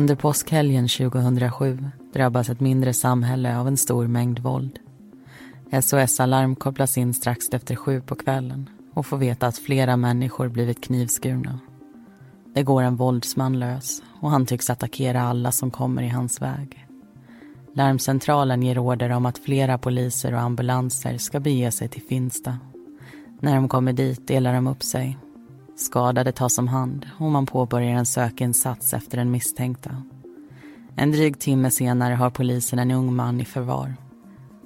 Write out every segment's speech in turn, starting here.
Under påskhelgen 2007 drabbas ett mindre samhälle av en stor mängd våld. SOS-alarm kopplas in strax efter sju på kvällen och får veta att flera människor blivit knivskurna. Det går en våldsman lös och han tycks attackera alla som kommer i hans väg. Larmcentralen ger order om att flera poliser och ambulanser ska bege sig till Finsta. När de kommer dit delar de upp sig. Skadade tas om hand och man påbörjar en sökinsats efter den misstänkta. En dryg timme senare har polisen en ung man i förvar.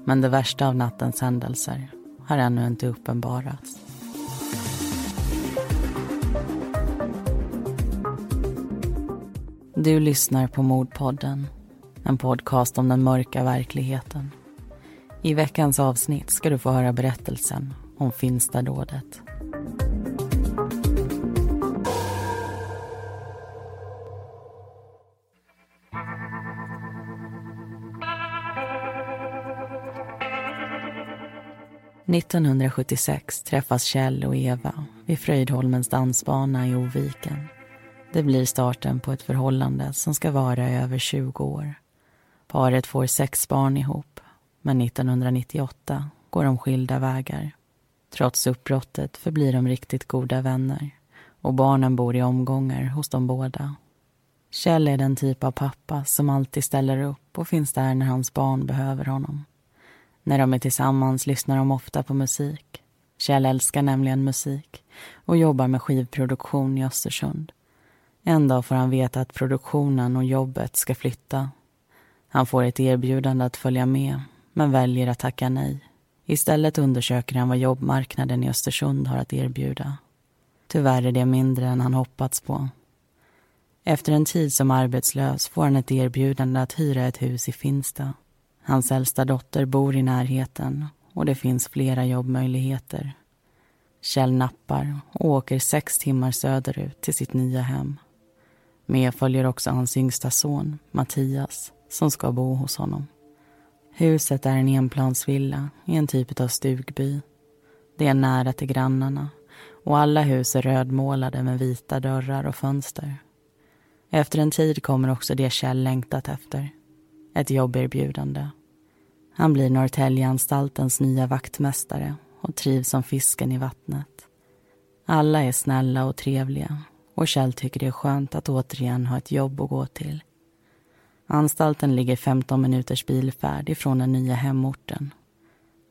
Men det värsta av nattens händelser har ännu inte uppenbarats. Du lyssnar på Mordpodden, en podcast om den mörka verkligheten. I veckans avsnitt ska du få höra berättelsen om Finstadådet. –1976 träffas Kjell och Eva vid Fröjdholmens dansbana i Oviken. Det blir starten på ett förhållande som ska vara i över 20 år. Paret får sex barn ihop, men 1998 går de skilda vägar. Trots uppbrottet förblir de riktigt goda vänner och barnen bor i omgångar hos de båda. Kjell är den typ av pappa som alltid ställer upp och finns där när hans barn behöver honom. När de är tillsammans lyssnar de ofta på musik. Kjell älskar nämligen musik och jobbar med skivproduktion i Östersund. En dag får han veta att produktionen och jobbet ska flytta. Han får ett erbjudande att följa med, men väljer att tacka nej. Istället undersöker han vad jobbmarknaden i Östersund har att erbjuda. Tyvärr är det mindre än han hoppats på. Efter en tid som arbetslös får han ett erbjudande att hyra ett hus i Finsta. Hans äldsta dotter bor i närheten och det finns flera jobbmöjligheter. Kjell nappar och åker sex timmar söderut till sitt nya hem. Med följer också hans yngsta son, Mattias, som ska bo hos honom. Huset är en enplansvilla i en typ av stugby. Det är nära till grannarna och alla hus är rödmålade med vita dörrar och fönster. Efter en tid kommer också det Kjell längtat efter. Ett jobberbjudande. Han blir Norrtäljeanstaltens nya vaktmästare och trivs som fisken i vattnet. Alla är snälla och trevliga och Kjell tycker det är skönt att återigen ha ett jobb att gå till. Anstalten ligger 15 minuters bilfärd ifrån den nya hemorten.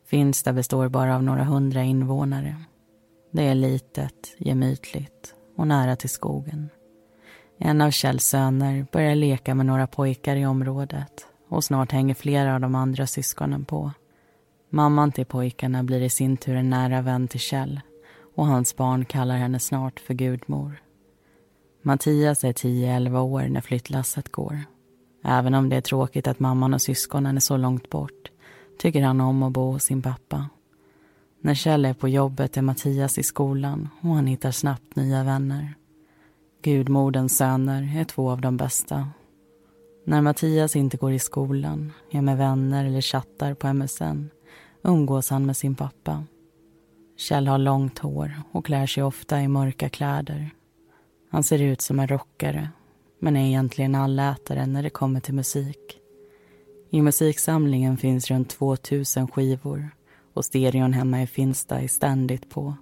Finsta består bara av några hundra invånare. Det är litet, gemytligt och nära till skogen. En av Kjells söner börjar leka med några pojkar i området och snart hänger flera av de andra syskonen på. Mamman till pojkarna blir i sin tur en nära vän till Kjell och hans barn kallar henne snart för gudmor. Mattias är 10-11 år när flyttlasset går. Även om det är tråkigt att mamman och syskonen är så långt bort tycker han om att bo hos sin pappa. När Kjell är på jobbet är Mattias i skolan och han hittar snabbt nya vänner. Gudmodens söner är två av de bästa. När Mattias inte går i skolan, är med vänner eller chattar på MSN umgås han med sin pappa. Kjell har långt hår och klär sig ofta i mörka kläder. Han ser ut som en rockare men är egentligen allätare när det kommer till musik. I musiksamlingen finns runt 2000 skivor och stereon hemma i Finsta är ständigt på.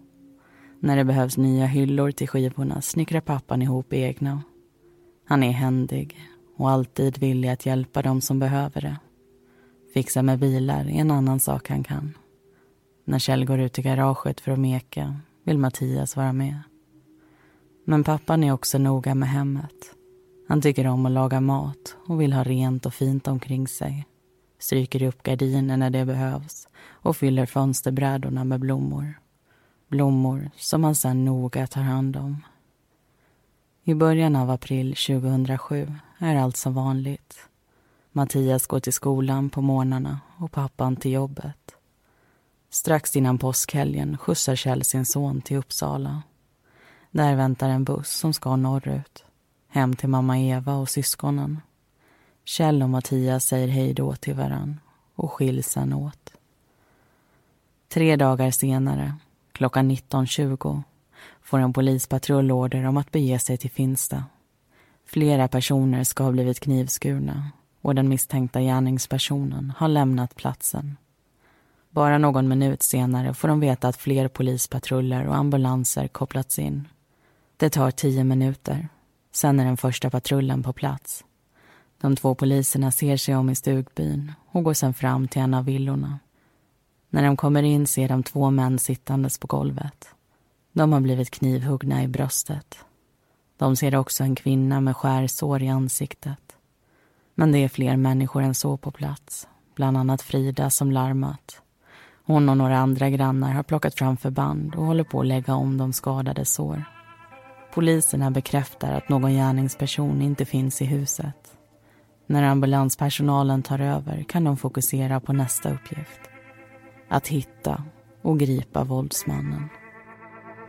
När det behövs nya hyllor till skivorna snickrar pappan ihop egna. Han är händig och alltid villig att hjälpa dem som behöver det. Fixa med bilar är en annan sak han kan. När Kjell går ut i garaget för att meka vill Mattias vara med. Men pappan är också noga med hemmet. Han tycker om att laga mat och vill ha rent och fint omkring sig. Stryker upp gardiner när det behövs och fyller fönsterbrädorna med blommor. Blommor som han sen noga tar hand om. I början av april 2007 är allt som vanligt. Mattias går till skolan på morgnarna och pappan till jobbet. Strax innan påskhelgen skjutsar Kjell sin son till Uppsala. Där väntar en buss som ska norrut. Hem till mamma Eva och syskonen. Kjell och Mattias säger hej då till varann och skiljs sen åt. Tre dagar senare, klockan 19.20, får en polispatrull order om att bege sig till Finsta. Flera personer ska ha blivit knivskurna och den misstänkta gärningspersonen har lämnat platsen. Bara någon minut senare får de veta att fler polispatruller och ambulanser kopplats in. Det tar tio minuter. Sen är den första patrullen på plats. De två poliserna ser sig om i stugbyn och går sen fram till en av villorna. När de kommer in ser de två män sittandes på golvet. De har blivit knivhuggna i bröstet. De ser också en kvinna med skärsår i ansiktet. Men det är fler människor än så på plats. Bland annat Frida som larmat. Hon och några andra grannar har plockat fram förband och håller på att lägga om de skadade sår. Poliserna bekräftar att någon gärningsperson inte finns i huset. När ambulanspersonalen tar över kan de fokusera på nästa uppgift. Att hitta och gripa våldsmannen.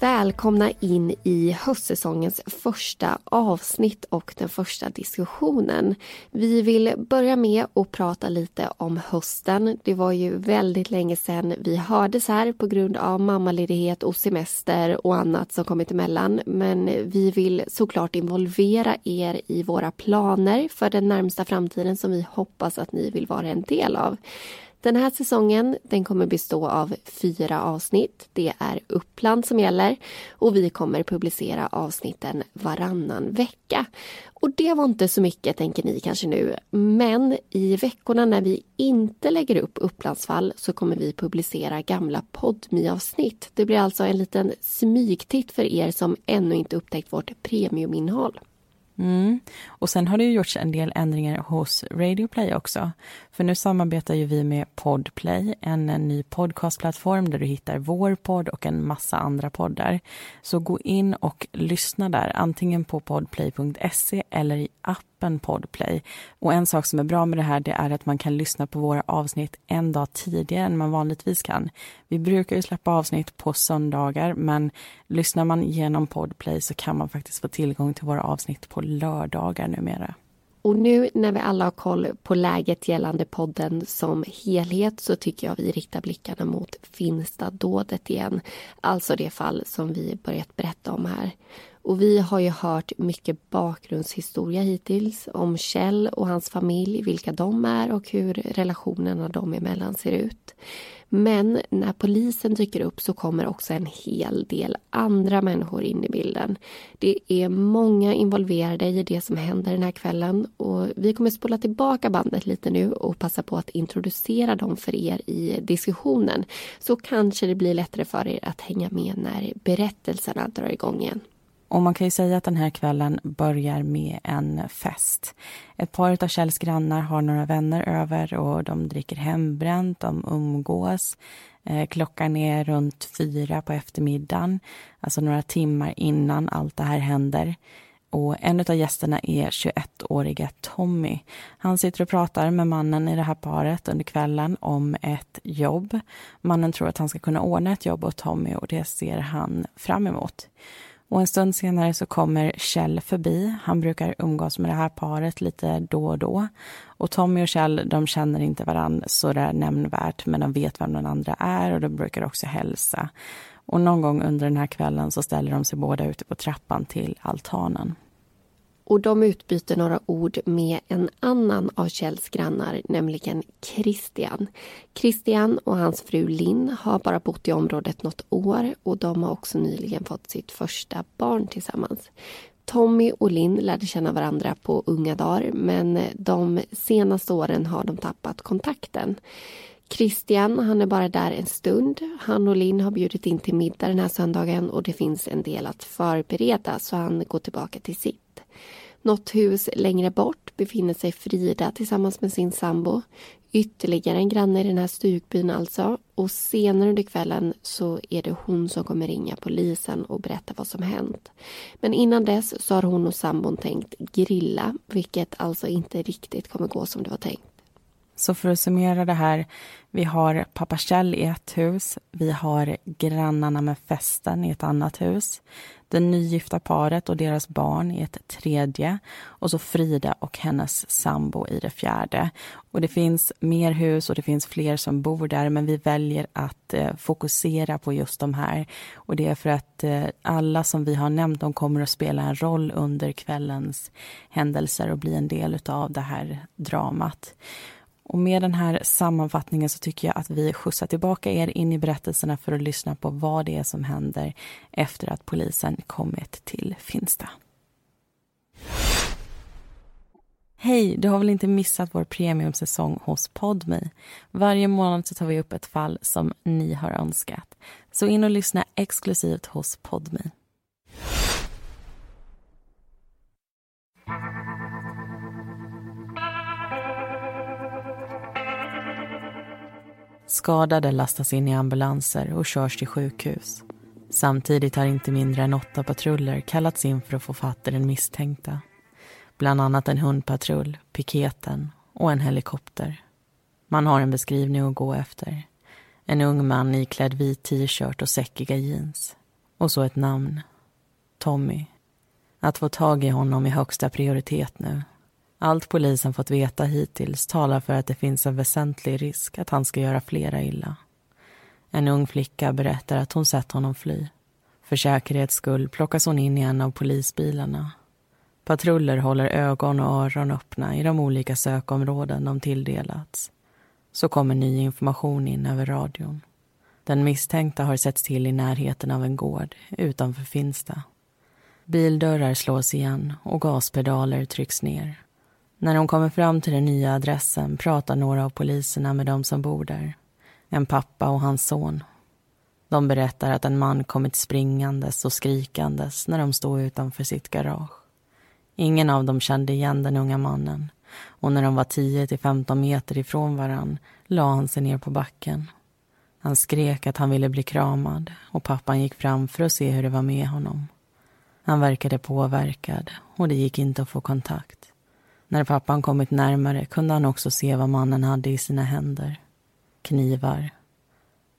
Välkomna in i höstsäsongens första avsnitt och den första diskussionen. Vi vill börja med att prata lite om hösten. Det var ju väldigt länge sedan vi hördes här på grund av mammaledighet och semester och annat som kommit emellan. Men vi vill såklart involvera er i våra planer för den närmsta framtiden som vi hoppas att ni vill vara en del av. Den här säsongen den kommer bestå av fyra avsnitt. Det är Uppland som gäller och vi kommer publicera avsnitten varannan vecka. Och det var inte så mycket tänker ni kanske nu. Men i veckorna när vi inte lägger upp Upplandsfall så kommer vi publicera gamla podmi avsnitt Det blir alltså en liten smygtitt för er som ännu inte upptäckt vårt premiuminnehåll. Mm. Och sen har det ju gjorts en del ändringar hos Radioplay också. För nu samarbetar ju vi med Podplay, en, en ny podcastplattform där du hittar vår podd och en massa andra poddar. Så gå in och lyssna där, antingen på podplay.se eller i appen Podplay. Och en sak som är bra med det här det är att man kan lyssna på våra avsnitt en dag tidigare än man vanligtvis kan. Vi brukar ju släppa avsnitt på söndagar men lyssnar man genom Podplay så kan man faktiskt få tillgång till våra avsnitt på lördagar numera. Och nu när vi alla har koll på läget gällande podden som helhet så tycker jag vi riktar blickarna mot Finstadådet igen. Alltså det fall som vi börjat berätta om här. Och vi har ju hört mycket bakgrundshistoria hittills om Kjell och hans familj, vilka de är och hur relationerna dem emellan ser ut. Men när polisen dyker upp så kommer också en hel del andra människor in i bilden. Det är många involverade i det som händer den här kvällen och vi kommer spola tillbaka bandet lite nu och passa på att introducera dem för er i diskussionen. Så kanske det blir lättare för er att hänga med när berättelserna drar igång igen. Och man kan ju säga att den här kvällen börjar med en fest. Ett par av Kjells grannar har några vänner över och de dricker hembränt, de umgås. Eh, klockan är runt fyra på eftermiddagen, alltså några timmar innan allt det här händer. Och en av gästerna är 21-åriga Tommy. Han sitter och pratar med mannen i det här paret under kvällen om ett jobb. Mannen tror att han ska kunna ordna ett jobb åt Tommy och det ser han fram emot. Och en stund senare så kommer Kjell förbi. Han brukar umgås med det här paret lite då och då. Och Tommy och Kjell, de känner inte varandra så nämnvärt, men de vet vem den andra är och de brukar också hälsa. Och någon gång under den här kvällen så ställer de sig båda ute på trappan till altanen och de utbyter några ord med en annan av Kjells grannar, nämligen Christian. Christian och hans fru Linn har bara bott i området något år och de har också nyligen fått sitt första barn tillsammans. Tommy och Linn lärde känna varandra på unga dagar men de senaste åren har de tappat kontakten. Christian han är bara där en stund. Han och Linn har bjudit in till middag den här söndagen och det finns en del att förbereda så han går tillbaka till sitt. Något hus längre bort befinner sig Frida tillsammans med sin sambo. Ytterligare en granne i den här stugbyn alltså. Och senare under kvällen så är det hon som kommer ringa polisen och berätta vad som hänt. Men innan dess så har hon och sambon tänkt grilla, vilket alltså inte riktigt kommer gå som det var tänkt. Så för att summera det här, vi har pappa Kjell i ett hus, vi har grannarna med festen i ett annat hus, det nygifta paret och deras barn i ett tredje och så Frida och hennes sambo i det fjärde. Och det finns mer hus och det finns fler som bor där men vi väljer att eh, fokusera på just de här. Och det är för att eh, alla som vi har nämnt de kommer att spela en roll under kvällens händelser och bli en del av det här dramat. Och med den här sammanfattningen så tycker jag att vi skjutsar tillbaka er in i berättelserna för att lyssna på vad det är som händer efter att polisen kommit till Finsta. Hej, du har väl inte missat vår premiumsäsong hos Podmi? Varje månad så tar vi upp ett fall som ni har önskat. Så in och lyssna exklusivt hos Podmi. Skadade lastas in i ambulanser och körs till sjukhus. Samtidigt har inte mindre än åtta patruller kallats in för att få fatt i den misstänkta. Bland annat en hundpatrull, piketen och en helikopter. Man har en beskrivning att gå efter. En ung man iklädd vit t-shirt och säckiga jeans. Och så ett namn. Tommy. Att få tag i honom är högsta prioritet nu. Allt polisen fått veta hittills talar för att det finns en väsentlig risk att han ska göra flera illa. En ung flicka berättar att hon sett honom fly. För säkerhets skull plockas hon in i en av polisbilarna. Patruller håller ögon och öron öppna i de olika sökområden de tilldelats. Så kommer ny information in över radion. Den misstänkta har setts till i närheten av en gård utanför Finsta. Bildörrar slås igen och gaspedaler trycks ner. När de kommer fram till den nya adressen pratar några av poliserna med de som bor där. En pappa och hans son. De berättar att en man kommit springandes och skrikandes när de stod utanför sitt garage. Ingen av dem kände igen den unga mannen och när de var 10 till 15 meter ifrån varann la han sig ner på backen. Han skrek att han ville bli kramad och pappan gick fram för att se hur det var med honom. Han verkade påverkad och det gick inte att få kontakt. När pappan kommit närmare kunde han också se vad mannen hade i sina händer. Knivar.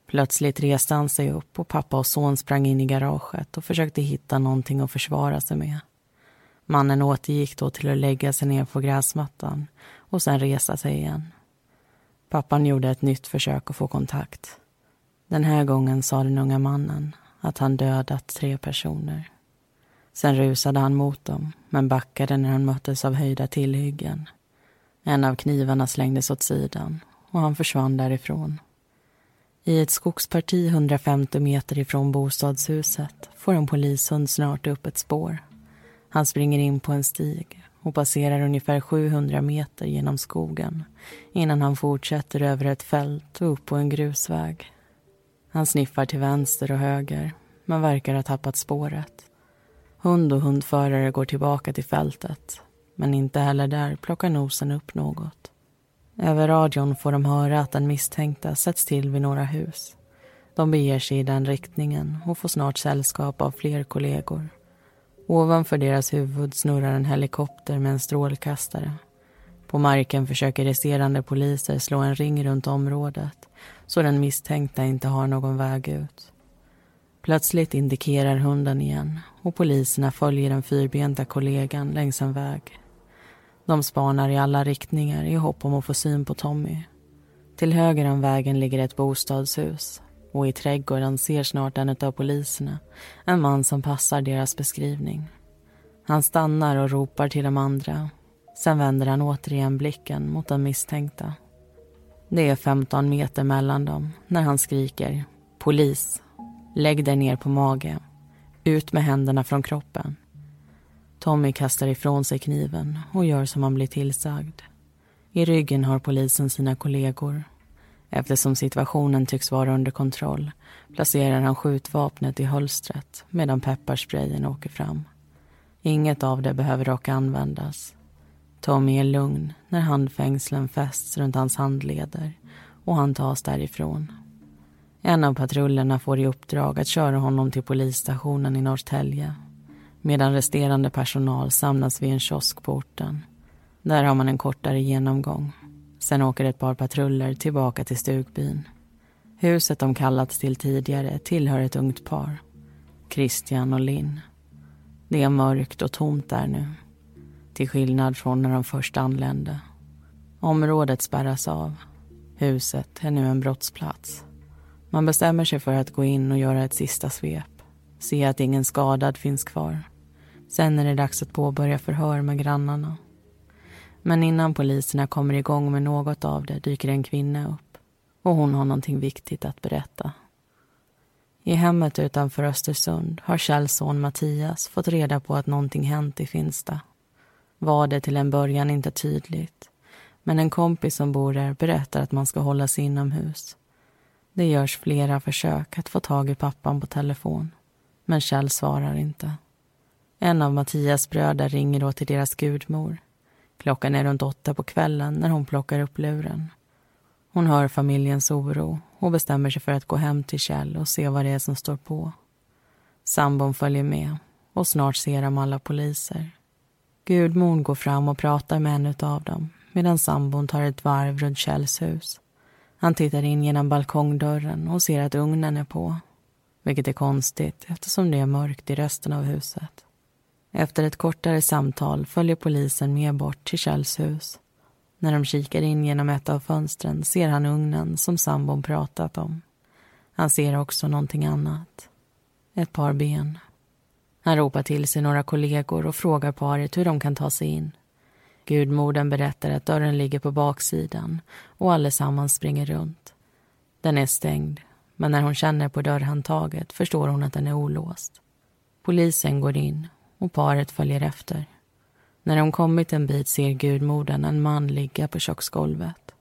Plötsligt reste han sig upp och pappa och son sprang in i garaget och försökte hitta någonting att försvara sig med. Mannen återgick då till att lägga sig ner på gräsmattan och sen resa sig igen. Pappan gjorde ett nytt försök att få kontakt. Den här gången sa den unga mannen att han dödat tre personer. Sen rusade han mot dem, men backade när han möttes av höjda tillhyggen. En av knivarna slängdes åt sidan och han försvann därifrån. I ett skogsparti 150 meter ifrån bostadshuset får en polishund snart upp ett spår. Han springer in på en stig och passerar ungefär 700 meter genom skogen innan han fortsätter över ett fält och upp på en grusväg. Han sniffar till vänster och höger men verkar ha tappat spåret. Hund och hundförare går tillbaka till fältet men inte heller där plockar nosen upp något. Över radion får de höra att den misstänkta sätts till vid några hus. De beger sig i den riktningen och får snart sällskap av fler kollegor. Ovanför deras huvud snurrar en helikopter med en strålkastare. På marken försöker resterande poliser slå en ring runt området så den misstänkta inte har någon väg ut. Plötsligt indikerar hunden igen och poliserna följer den fyrbenta kollegan längs en väg. De spanar i alla riktningar i hopp om att få syn på Tommy. Till höger om vägen ligger ett bostadshus och i trädgården ser snart en av poliserna en man som passar deras beskrivning. Han stannar och ropar till de andra. Sen vänder han återigen blicken mot den misstänkta. Det är 15 meter mellan dem när han skriker polis Lägg dig ner på mage. Ut med händerna från kroppen. Tommy kastar ifrån sig kniven och gör som han blir tillsagd. I ryggen har polisen sina kollegor. Eftersom situationen tycks vara under kontroll placerar han skjutvapnet i hölstret medan pepparsprayen åker fram. Inget av det behöver dock användas. Tommy är lugn när handfängslen fästs runt hans handleder och han tas därifrån. En av patrullerna får i uppdrag att köra honom till polisstationen i Norrtälje medan resterande personal samlas vid en kiosk på orten. Där har man en kortare genomgång. Sen åker ett par patruller tillbaka till stugbyn. Huset de kallats till tidigare tillhör ett ungt par. Christian och Linn. Det är mörkt och tomt där nu. Till skillnad från när de först anlände. Området spärras av. Huset är nu en brottsplats. Man bestämmer sig för att gå in och göra ett sista svep. Se att ingen skadad finns kvar. Sen är det dags att påbörja förhör med grannarna. Men innan poliserna kommer igång med något av det dyker en kvinna upp. Och hon har någonting viktigt att berätta. I hemmet utanför Östersund har Kjells son Mattias fått reda på att någonting hänt i Finsta. Var det till en början inte tydligt. Men en kompis som bor där berättar att man ska hålla sig inomhus. Det görs flera försök att få tag i pappan på telefon. Men Kjell svarar inte. En av Mattias bröder ringer då till deras gudmor. Klockan är runt åtta på kvällen när hon plockar upp luren. Hon hör familjens oro och bestämmer sig för att gå hem till Kjell och se vad det är som står på. Sambon följer med och snart ser de alla poliser. Gudmor går fram och pratar med en av dem medan sambon tar ett varv runt Kjells hus. Han tittar in genom balkongdörren och ser att ugnen är på. Vilket är konstigt eftersom det är mörkt i resten av huset. Efter ett kortare samtal följer polisen med bort till Kjells hus. När de kikar in genom ett av fönstren ser han ugnen som sambon pratat om. Han ser också någonting annat. Ett par ben. Han ropar till sig några kollegor och frågar paret hur de kan ta sig in. Gudmodern berättar att dörren ligger på baksidan och allesammans springer runt. Den är stängd, men när hon känner på dörrhandtaget förstår hon att den är olåst. Polisen går in och paret följer efter. När de kommit en bit ser gudmodern en man ligga på köksgolvet.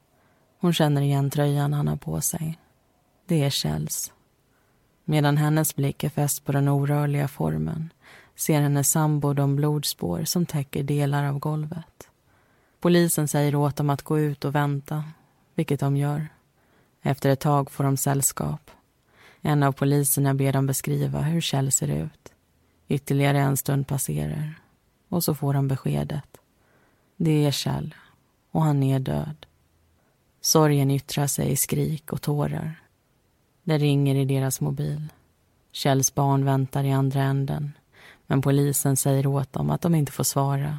Hon känner igen tröjan han har på sig. Det är Kjells. Medan hennes blick är fäst på den orörliga formen ser hennes sambo de blodspår som täcker delar av golvet. Polisen säger åt dem att gå ut och vänta, vilket de gör. Efter ett tag får de sällskap. En av poliserna ber dem beskriva hur Kjell ser ut. Ytterligare en stund passerar och så får de beskedet. Det är Kjell och han är död. Sorgen yttrar sig i skrik och tårar. Det ringer i deras mobil. Kjells barn väntar i andra änden men polisen säger åt dem att de inte får svara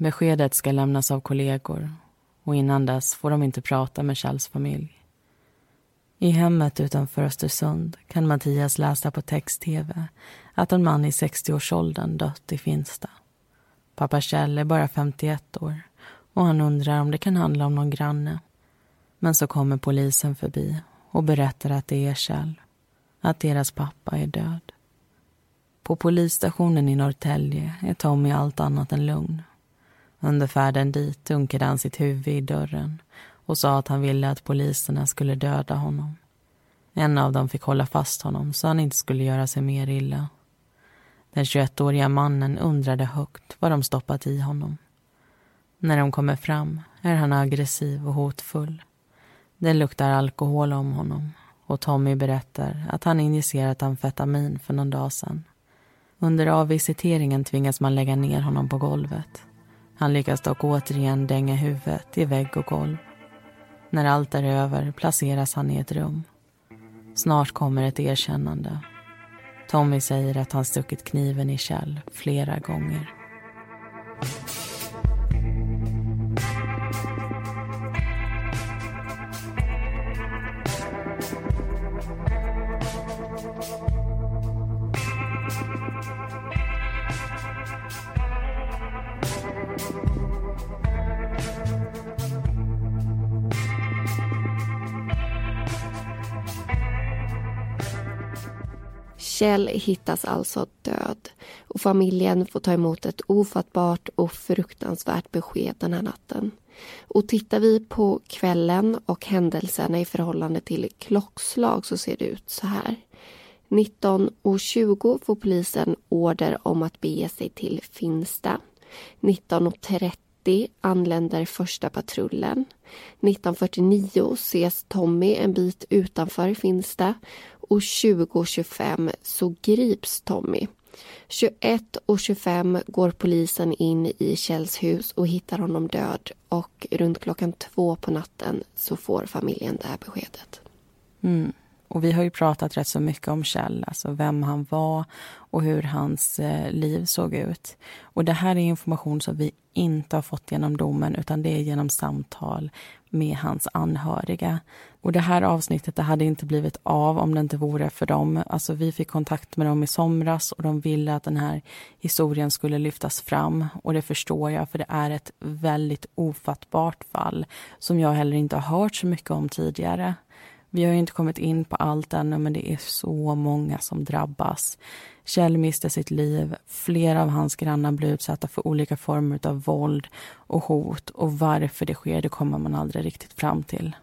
Beskedet ska lämnas av kollegor och innan dess får de inte prata med Kjells familj. I hemmet utanför Östersund kan Mattias läsa på text-tv att en man i 60-årsåldern dött i Finsta. Pappa Kjell är bara 51 år och han undrar om det kan handla om någon granne. Men så kommer polisen förbi och berättar att det är Kjell. Att deras pappa är död. På polisstationen i Norrtälje är Tommy allt annat än lugn. Under färden dit dunkade han sitt huvud i dörren och sa att han ville att poliserna skulle döda honom. En av dem fick hålla fast honom så han inte skulle göra sig mer illa. Den 21-åriga mannen undrade högt vad de stoppat i honom. När de kommer fram är han aggressiv och hotfull. Det luktar alkohol om honom och Tommy berättar att han injicerat amfetamin för någon dag sedan. Under avvisiteringen tvingas man lägga ner honom på golvet. Han lyckas dock återigen dänga huvudet i vägg och golv. När allt är över placeras han i ett rum. Snart kommer ett erkännande. Tommy säger att han stuckit kniven i Kjell flera gånger. Kjell hittas alltså död och familjen får ta emot ett ofattbart och fruktansvärt besked den här natten. Och tittar vi på kvällen och händelserna i förhållande till klockslag så ser det ut så här. 19.20 får polisen order om att bege sig till Finsta. 19.30 anländer första patrullen. 19.49 ses Tommy en bit utanför Finsta och 20.25 så grips Tommy. 21 och 25 går polisen in i Kjells hus och hittar honom död och runt klockan två på natten så får familjen det här beskedet. Mm. Och vi har ju pratat rätt så mycket om Kjell, alltså vem han var och hur hans eh, liv såg ut. Och det här är information som vi inte har fått genom domen utan det är genom samtal med hans anhöriga. Och det här avsnittet det hade inte blivit av om det inte vore för dem. Alltså vi fick kontakt med dem i somras och de ville att den här historien skulle lyftas fram. Och det förstår jag för det är ett väldigt ofattbart fall som jag heller inte har hört så mycket om tidigare. Vi har inte kommit in på allt ännu, men det är så många som drabbas. Kjell miste sitt liv. Flera av hans grannar blir utsatta för olika former av våld och hot. Och varför det sker, det kommer man aldrig riktigt fram till.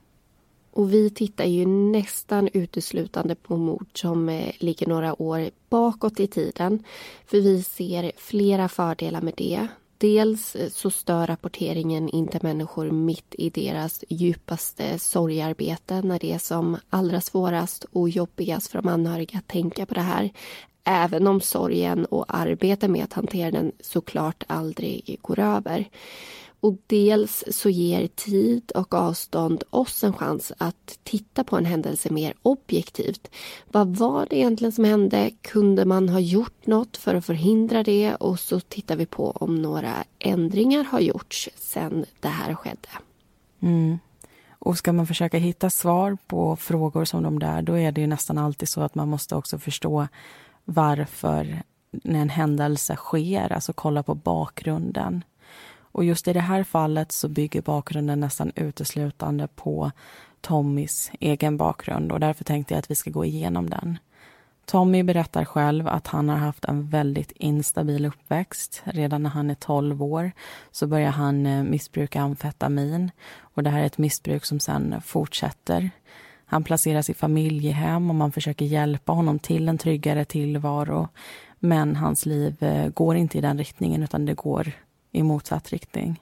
Och vi tittar ju nästan uteslutande på mord som eh, ligger några år bakåt i tiden. För vi ser flera fördelar med det. Dels eh, så stör rapporteringen inte människor mitt i deras djupaste sorgarbete när det är som allra svårast och jobbigast för de anhöriga att tänka på det här. Även om sorgen och arbetet med att hantera den såklart aldrig går över. Och dels så ger tid och avstånd oss en chans att titta på en händelse mer objektivt. Vad var det egentligen som hände? Kunde man ha gjort något för att förhindra det? Och så tittar vi på om några ändringar har gjorts sedan det här skedde. Mm. Och ska man försöka hitta svar på frågor som de där, då är det ju nästan alltid så att man måste också förstå varför när en händelse sker, alltså kolla på bakgrunden. Och just i det här fallet så bygger bakgrunden nästan uteslutande på Tommys egen bakgrund och därför tänkte jag att vi ska gå igenom den. Tommy berättar själv att han har haft en väldigt instabil uppväxt. Redan när han är 12 år så börjar han eh, missbruka amfetamin och det här är ett missbruk som sen fortsätter. Han placeras i familjehem och man försöker hjälpa honom till en tryggare tillvaro. Men hans liv eh, går inte i den riktningen utan det går i motsatt riktning.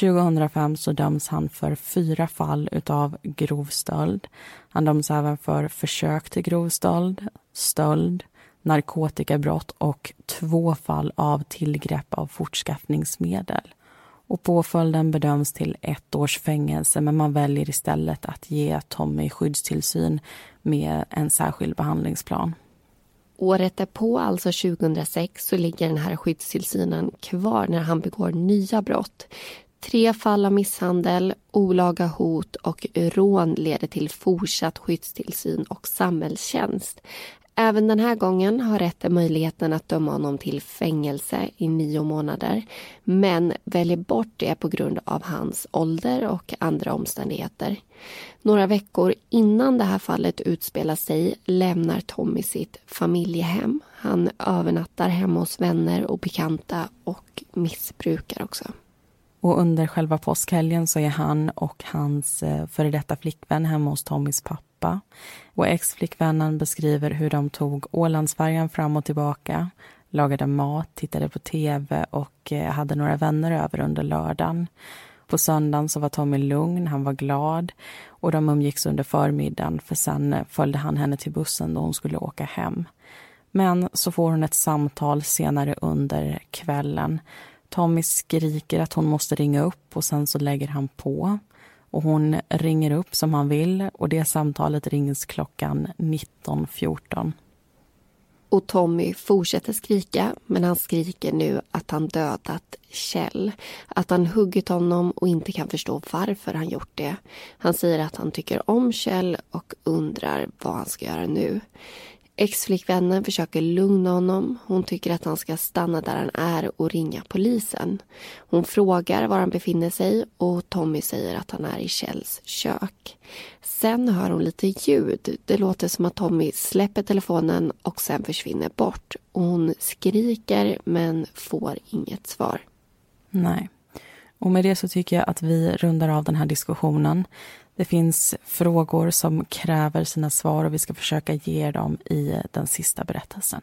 2005 så döms han för fyra fall av grov stöld. Han döms även för försök till grov stöld, stöld, narkotikabrott och två fall av tillgrepp av fortskaffningsmedel. Och påföljden bedöms till ett års fängelse men man väljer istället att ge Tommy skyddstillsyn med en särskild behandlingsplan. Året därpå, alltså 2006, så ligger den här skyddstillsynen kvar när han begår nya brott. Tre fall av misshandel, olaga hot och rån leder till fortsatt skyddstillsyn och samhällstjänst. Även den här gången har rätten möjligheten att döma honom till fängelse i nio månader men väljer bort det på grund av hans ålder och andra omständigheter. Några veckor innan det här fallet utspelar sig lämnar Tommy sitt familjehem. Han övernattar hemma hos vänner och bekanta och missbrukar också. Och under själva påskhelgen så är han och hans eh, före detta flickvän hemma hos Tommys pappa. Och ex-flickvännen beskriver hur de tog Ålandsfärjan fram och tillbaka, lagade mat, tittade på tv och eh, hade några vänner över under lördagen. På söndagen så var Tommy lugn, han var glad och de umgicks under förmiddagen för sen eh, följde han henne till bussen då hon skulle åka hem. Men så får hon ett samtal senare under kvällen Tommy skriker att hon måste ringa upp och sen så lägger han på. Och hon ringer upp som han vill och det samtalet rings klockan 19.14. Och Tommy fortsätter skrika, men han skriker nu att han dödat Kjell. Att han huggit honom och inte kan förstå varför han gjort det. Han säger att han tycker om Kjell och undrar vad han ska göra nu. Exflickvännen försöker lugna honom. Hon tycker att han ska stanna där han är och ringa polisen. Hon frågar var han befinner sig och Tommy säger att han är i Kjells kök. Sen hör hon lite ljud. Det låter som att Tommy släpper telefonen och sen försvinner bort. Och hon skriker men får inget svar. Nej. Och med det så tycker jag att vi rundar av den här diskussionen. Det finns frågor som kräver sina svar och vi ska försöka ge dem i den sista berättelsen.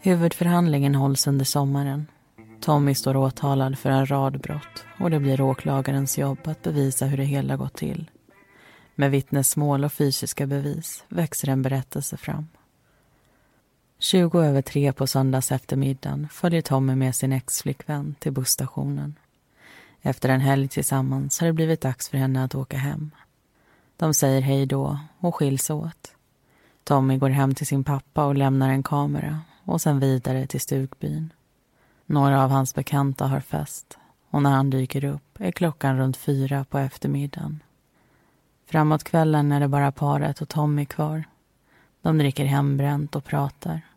Huvudförhandlingen hålls under sommaren. Tommy står åtalad för en rad brott och det blir åklagarens jobb att bevisa hur det hela gått till. Med vittnesmål och fysiska bevis växer en berättelse fram. 20 över tre på söndags eftermiddagen följer Tommy med sin exflickvän till busstationen. Efter en helg tillsammans har det blivit dags för henne att åka hem. De säger hej då och skiljs åt. Tommy går hem till sin pappa och lämnar en kamera och sen vidare till stugbyn. Några av hans bekanta har fest och när han dyker upp är klockan runt fyra på eftermiddagen. Framåt kvällen är det bara paret och Tommy kvar. De dricker hembränt och pratar.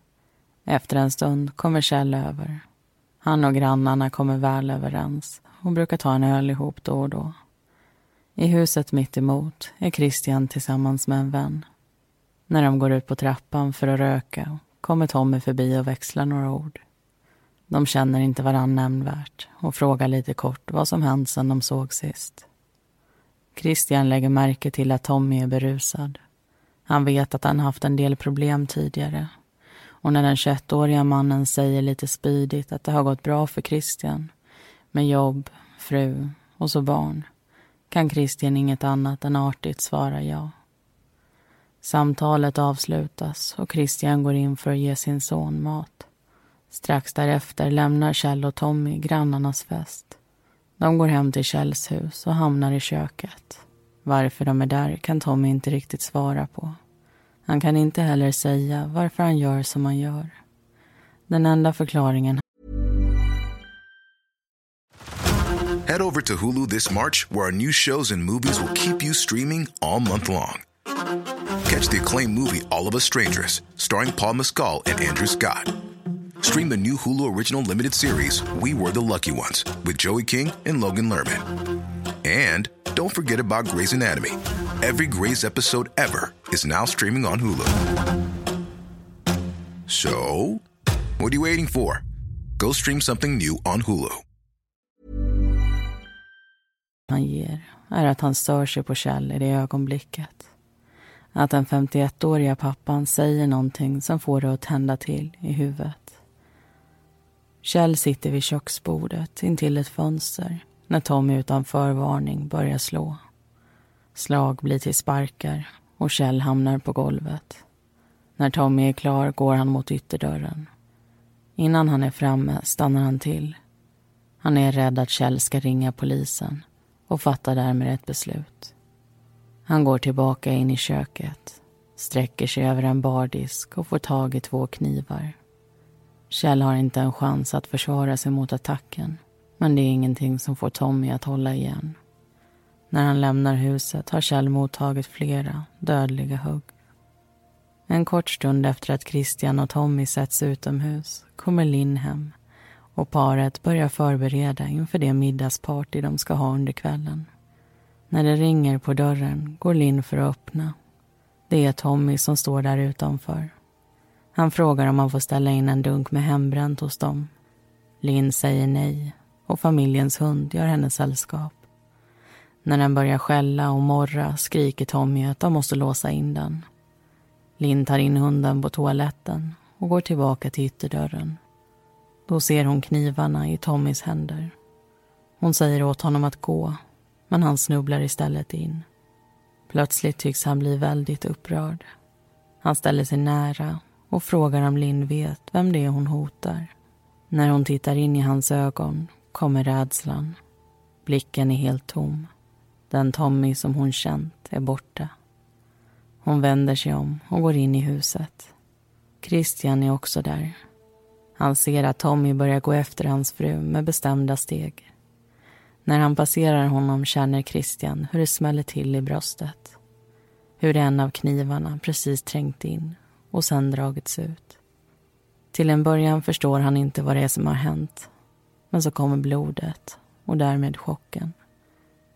Efter en stund kommer Kjell över. Han och grannarna kommer väl överens och brukar ta en öl ihop då och då. I huset mitt emot är Christian tillsammans med en vän. När de går ut på trappan för att röka kommer Tommy förbi och växlar några ord. De känner inte varann nämnvärt och frågar lite kort vad som hänt sedan de såg sist. Christian lägger märke till att Tommy är berusad. Han vet att han haft en del problem tidigare. Och när den 21-åriga mannen säger lite spydigt att det har gått bra för Christian med jobb, fru och så barn kan Christian inget annat än artigt svara ja. Samtalet avslutas och Christian går in för att ge sin son mat. Strax därefter lämnar Kjell och Tommy grannarnas fest. De går hem till Kjells hus och hamnar i köket. Varför de är där kan Tommy inte riktigt svara på. Han kan inte heller säga varför han gör som han gör. Den enda förklaringen Head over to Hulu this March where our new shows and movies will keep you streaming all month long. Catch the acclaimed movie All of Us Strangers starring Paul Mescal and Andrew Scott. Stream the new Hulu original limited series We Were the Lucky Ones with Joey King and Logan Lerman. And don't forget about Grey's Anatomy. Every Grey's episode ever is now streaming on Hulu. So, what are you waiting for? Go stream something new on Hulu. han ger är att han stör sig på Kjell i det ögonblicket. Att den 51-åriga pappan säger någonting som får det att tända till i huvudet. Kjell sitter vid köksbordet intill ett fönster när Tommy utan förvarning börjar slå. Slag blir till sparkar och Kjell hamnar på golvet. När Tommy är klar går han mot ytterdörren. Innan han är framme stannar han till. Han är rädd att Kjell ska ringa polisen och fattar därmed ett beslut. Han går tillbaka in i köket, sträcker sig över en bardisk och får tag i två knivar. Kjell har inte en chans att försvara sig mot attacken men det är ingenting som får Tommy att hålla igen. När han lämnar huset har Kjell mottagit flera dödliga hugg. En kort stund efter att Christian och Tommy sätts utomhus kommer Linn hem och paret börjar förbereda inför det middagsparty de ska ha under kvällen. När det ringer på dörren går Linn för att öppna. Det är Tommy som står där utanför. Han frågar om han får ställa in en dunk med hembränt hos dem. Linn säger nej och familjens hund gör henne sällskap. När den börjar skälla och morra skriker Tommy att de måste låsa in den. Linn tar in hunden på toaletten och går tillbaka till ytterdörren. Då ser hon knivarna i Tommys händer. Hon säger åt honom att gå, men han snubblar istället in. Plötsligt tycks han bli väldigt upprörd. Han ställer sig nära och frågar om Linn vet vem det är hon hotar. När hon tittar in i hans ögon kommer rädslan. Blicken är helt tom. Den Tommy som hon känt är borta. Hon vänder sig om och går in i huset. Christian är också där. Han ser att Tommy börjar gå efter hans fru med bestämda steg. När han passerar honom känner Christian hur det smäller till i bröstet. Hur en av knivarna precis trängt in och sen dragits ut. Till en början förstår han inte vad det är som har hänt. Men så kommer blodet och därmed chocken.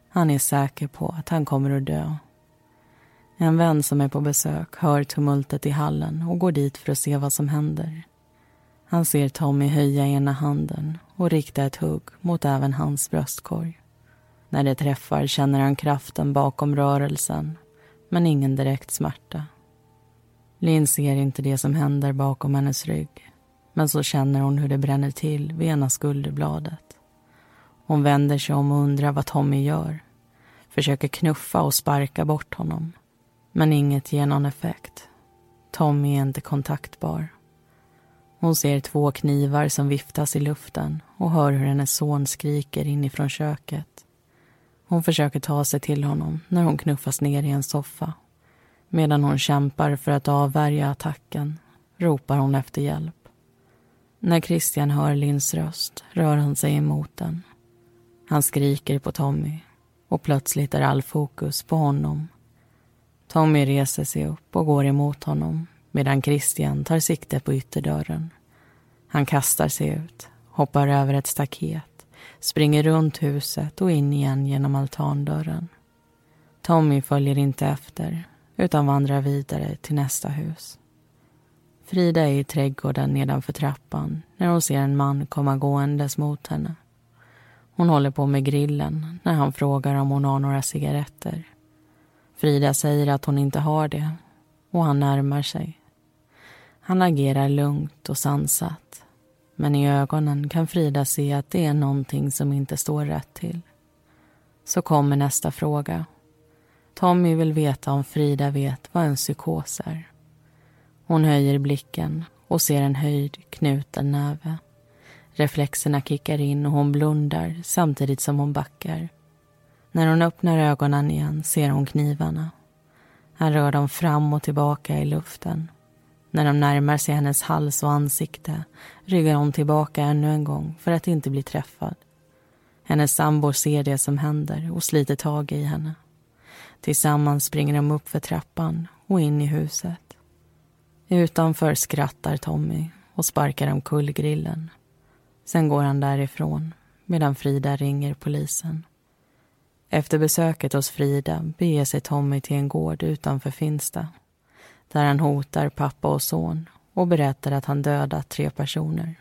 Han är säker på att han kommer att dö. En vän som är på besök hör tumultet i hallen och går dit för att se vad som händer. Han ser Tommy höja ena handen och rikta ett hugg mot även hans bröstkorg. När det träffar känner han kraften bakom rörelsen men ingen direkt smärta. Linn ser inte det som händer bakom hennes rygg men så känner hon hur det bränner till vid ena skulderbladet. Hon vänder sig om och undrar vad Tommy gör. försöker knuffa och sparka bort honom. Men inget ger någon effekt. Tommy är inte kontaktbar. Hon ser två knivar som viftas i luften och hör hur hennes son skriker inifrån köket. Hon försöker ta sig till honom när hon knuffas ner i en soffa. Medan hon kämpar för att avvärja attacken ropar hon efter hjälp. När Christian hör Lins röst rör han sig emot den. Han skriker på Tommy och plötsligt är all fokus på honom. Tommy reser sig upp och går emot honom medan Christian tar sikte på ytterdörren. Han kastar sig ut, hoppar över ett staket, springer runt huset och in igen genom altandörren. Tommy följer inte efter utan vandrar vidare till nästa hus. Frida är i trädgården nedanför trappan när hon ser en man komma gåendes mot henne. Hon håller på med grillen när han frågar om hon har några cigaretter. Frida säger att hon inte har det och han närmar sig. Han agerar lugnt och sansat men i ögonen kan Frida se att det är någonting som inte står rätt till. Så kommer nästa fråga. Tommy vill veta om Frida vet vad en psykos är. Hon höjer blicken och ser en höjd, knuten näve. Reflexerna kickar in och hon blundar samtidigt som hon backar. När hon öppnar ögonen igen ser hon knivarna. Han rör dem fram och tillbaka i luften. När de närmar sig hennes hals och ansikte ryggar hon tillbaka ännu en gång för att inte bli träffad. Hennes sambo ser det som händer och sliter tag i henne. Tillsammans springer de upp för trappan och in i huset. Utanför skrattar Tommy och sparkar omkull grillen. Sen går han därifrån medan Frida ringer polisen. Efter besöket hos Frida beger sig Tommy till en gård utanför Finsta där han hotar pappa och son och berättar att han dödat tre personer.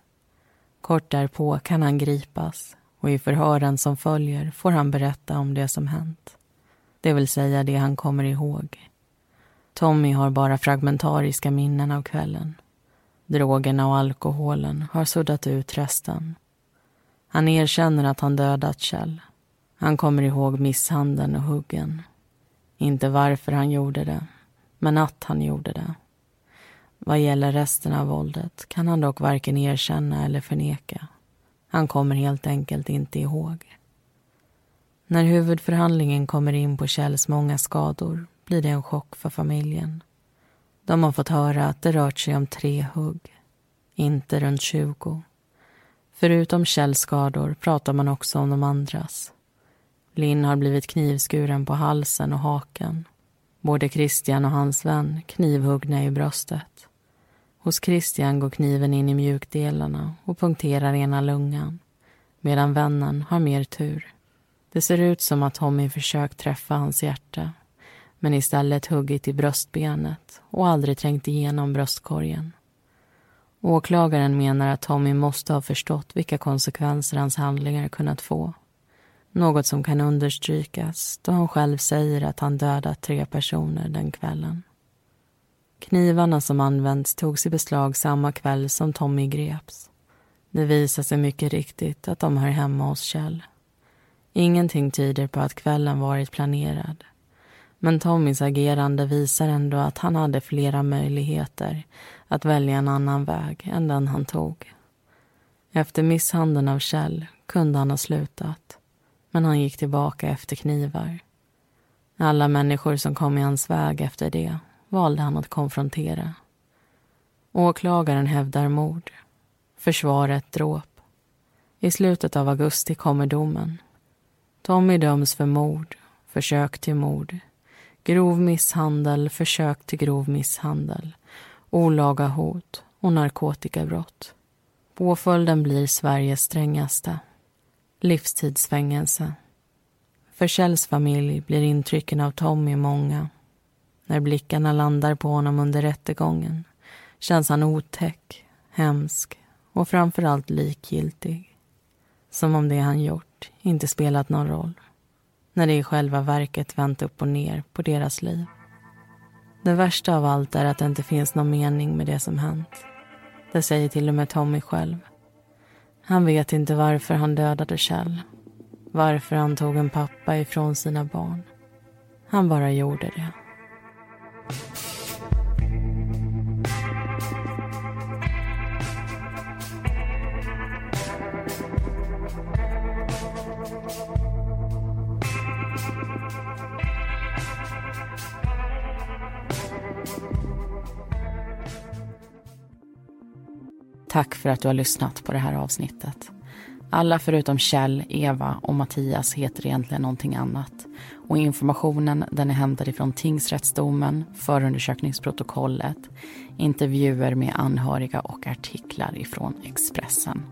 Kort därpå kan han gripas och i förhören som följer får han berätta om det som hänt. Det vill säga det han kommer ihåg. Tommy har bara fragmentariska minnen av kvällen. Drogerna och alkoholen har suddat ut resten. Han erkänner att han dödat Kjell. Han kommer ihåg misshandeln och huggen. Inte varför han gjorde det, men att han gjorde det. Vad gäller resten av våldet kan han dock varken erkänna eller förneka. Han kommer helt enkelt inte ihåg. När huvudförhandlingen kommer in på Kjells många skador blir det en chock för familjen. De har fått höra att det rört sig om tre hugg, inte runt 20. Förutom Kjells skador pratar man också om de andras. Linn har blivit knivskuren på halsen och haken. Både Christian och hans vän knivhuggna i bröstet. Hos Christian går kniven in i mjukdelarna och punkterar ena lungan medan vännen har mer tur. Det ser ut som att Tommy försökt träffa hans hjärta men istället huggit i bröstbenet och aldrig trängt igenom bröstkorgen. Åklagaren menar att Tommy måste ha förstått vilka konsekvenser hans handlingar kunnat få. Något som kan understrykas då han själv säger att han dödat tre personer den kvällen. Knivarna som använts togs i beslag samma kväll som Tommy greps. Det visar sig mycket riktigt att de hör hemma hos Kjell. Ingenting tyder på att kvällen varit planerad. Men Tommys agerande visar ändå att han hade flera möjligheter att välja en annan väg än den han tog. Efter misshandeln av Kjell kunde han ha slutat men han gick tillbaka efter knivar. Alla människor som kom i hans väg efter det valde han att konfrontera. Åklagaren hävdar mord. Försvaret dråp. I slutet av augusti kommer domen. Tommy döms för mord, försök till mord, grov misshandel, försök till grov misshandel, olaga hot och narkotikabrott. Påföljden blir Sveriges strängaste livstidsfängelse. För Kjells familj blir intrycken av Tommy många. När blickarna landar på honom under rättegången känns han otäck, hemsk och framförallt likgiltig. Som om det han gjort inte spelat någon roll. När det i själva verket vänt upp och ner på deras liv. Det värsta av allt är att det inte finns någon mening med det som hänt. Det säger till och med Tommy själv. Han vet inte varför han dödade Kjell. varför han tog en pappa ifrån sina barn. Han bara gjorde det. Tack för att du har lyssnat på det här avsnittet. Alla förutom Kjell, Eva och Mattias heter egentligen någonting annat. Och informationen den är hämtad ifrån tingsrättsdomen, förundersökningsprotokollet, intervjuer med anhöriga och artiklar ifrån Expressen.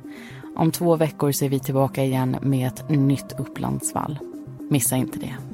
Om två veckor ser är vi tillbaka igen med ett nytt Upplandsvall. Missa inte det.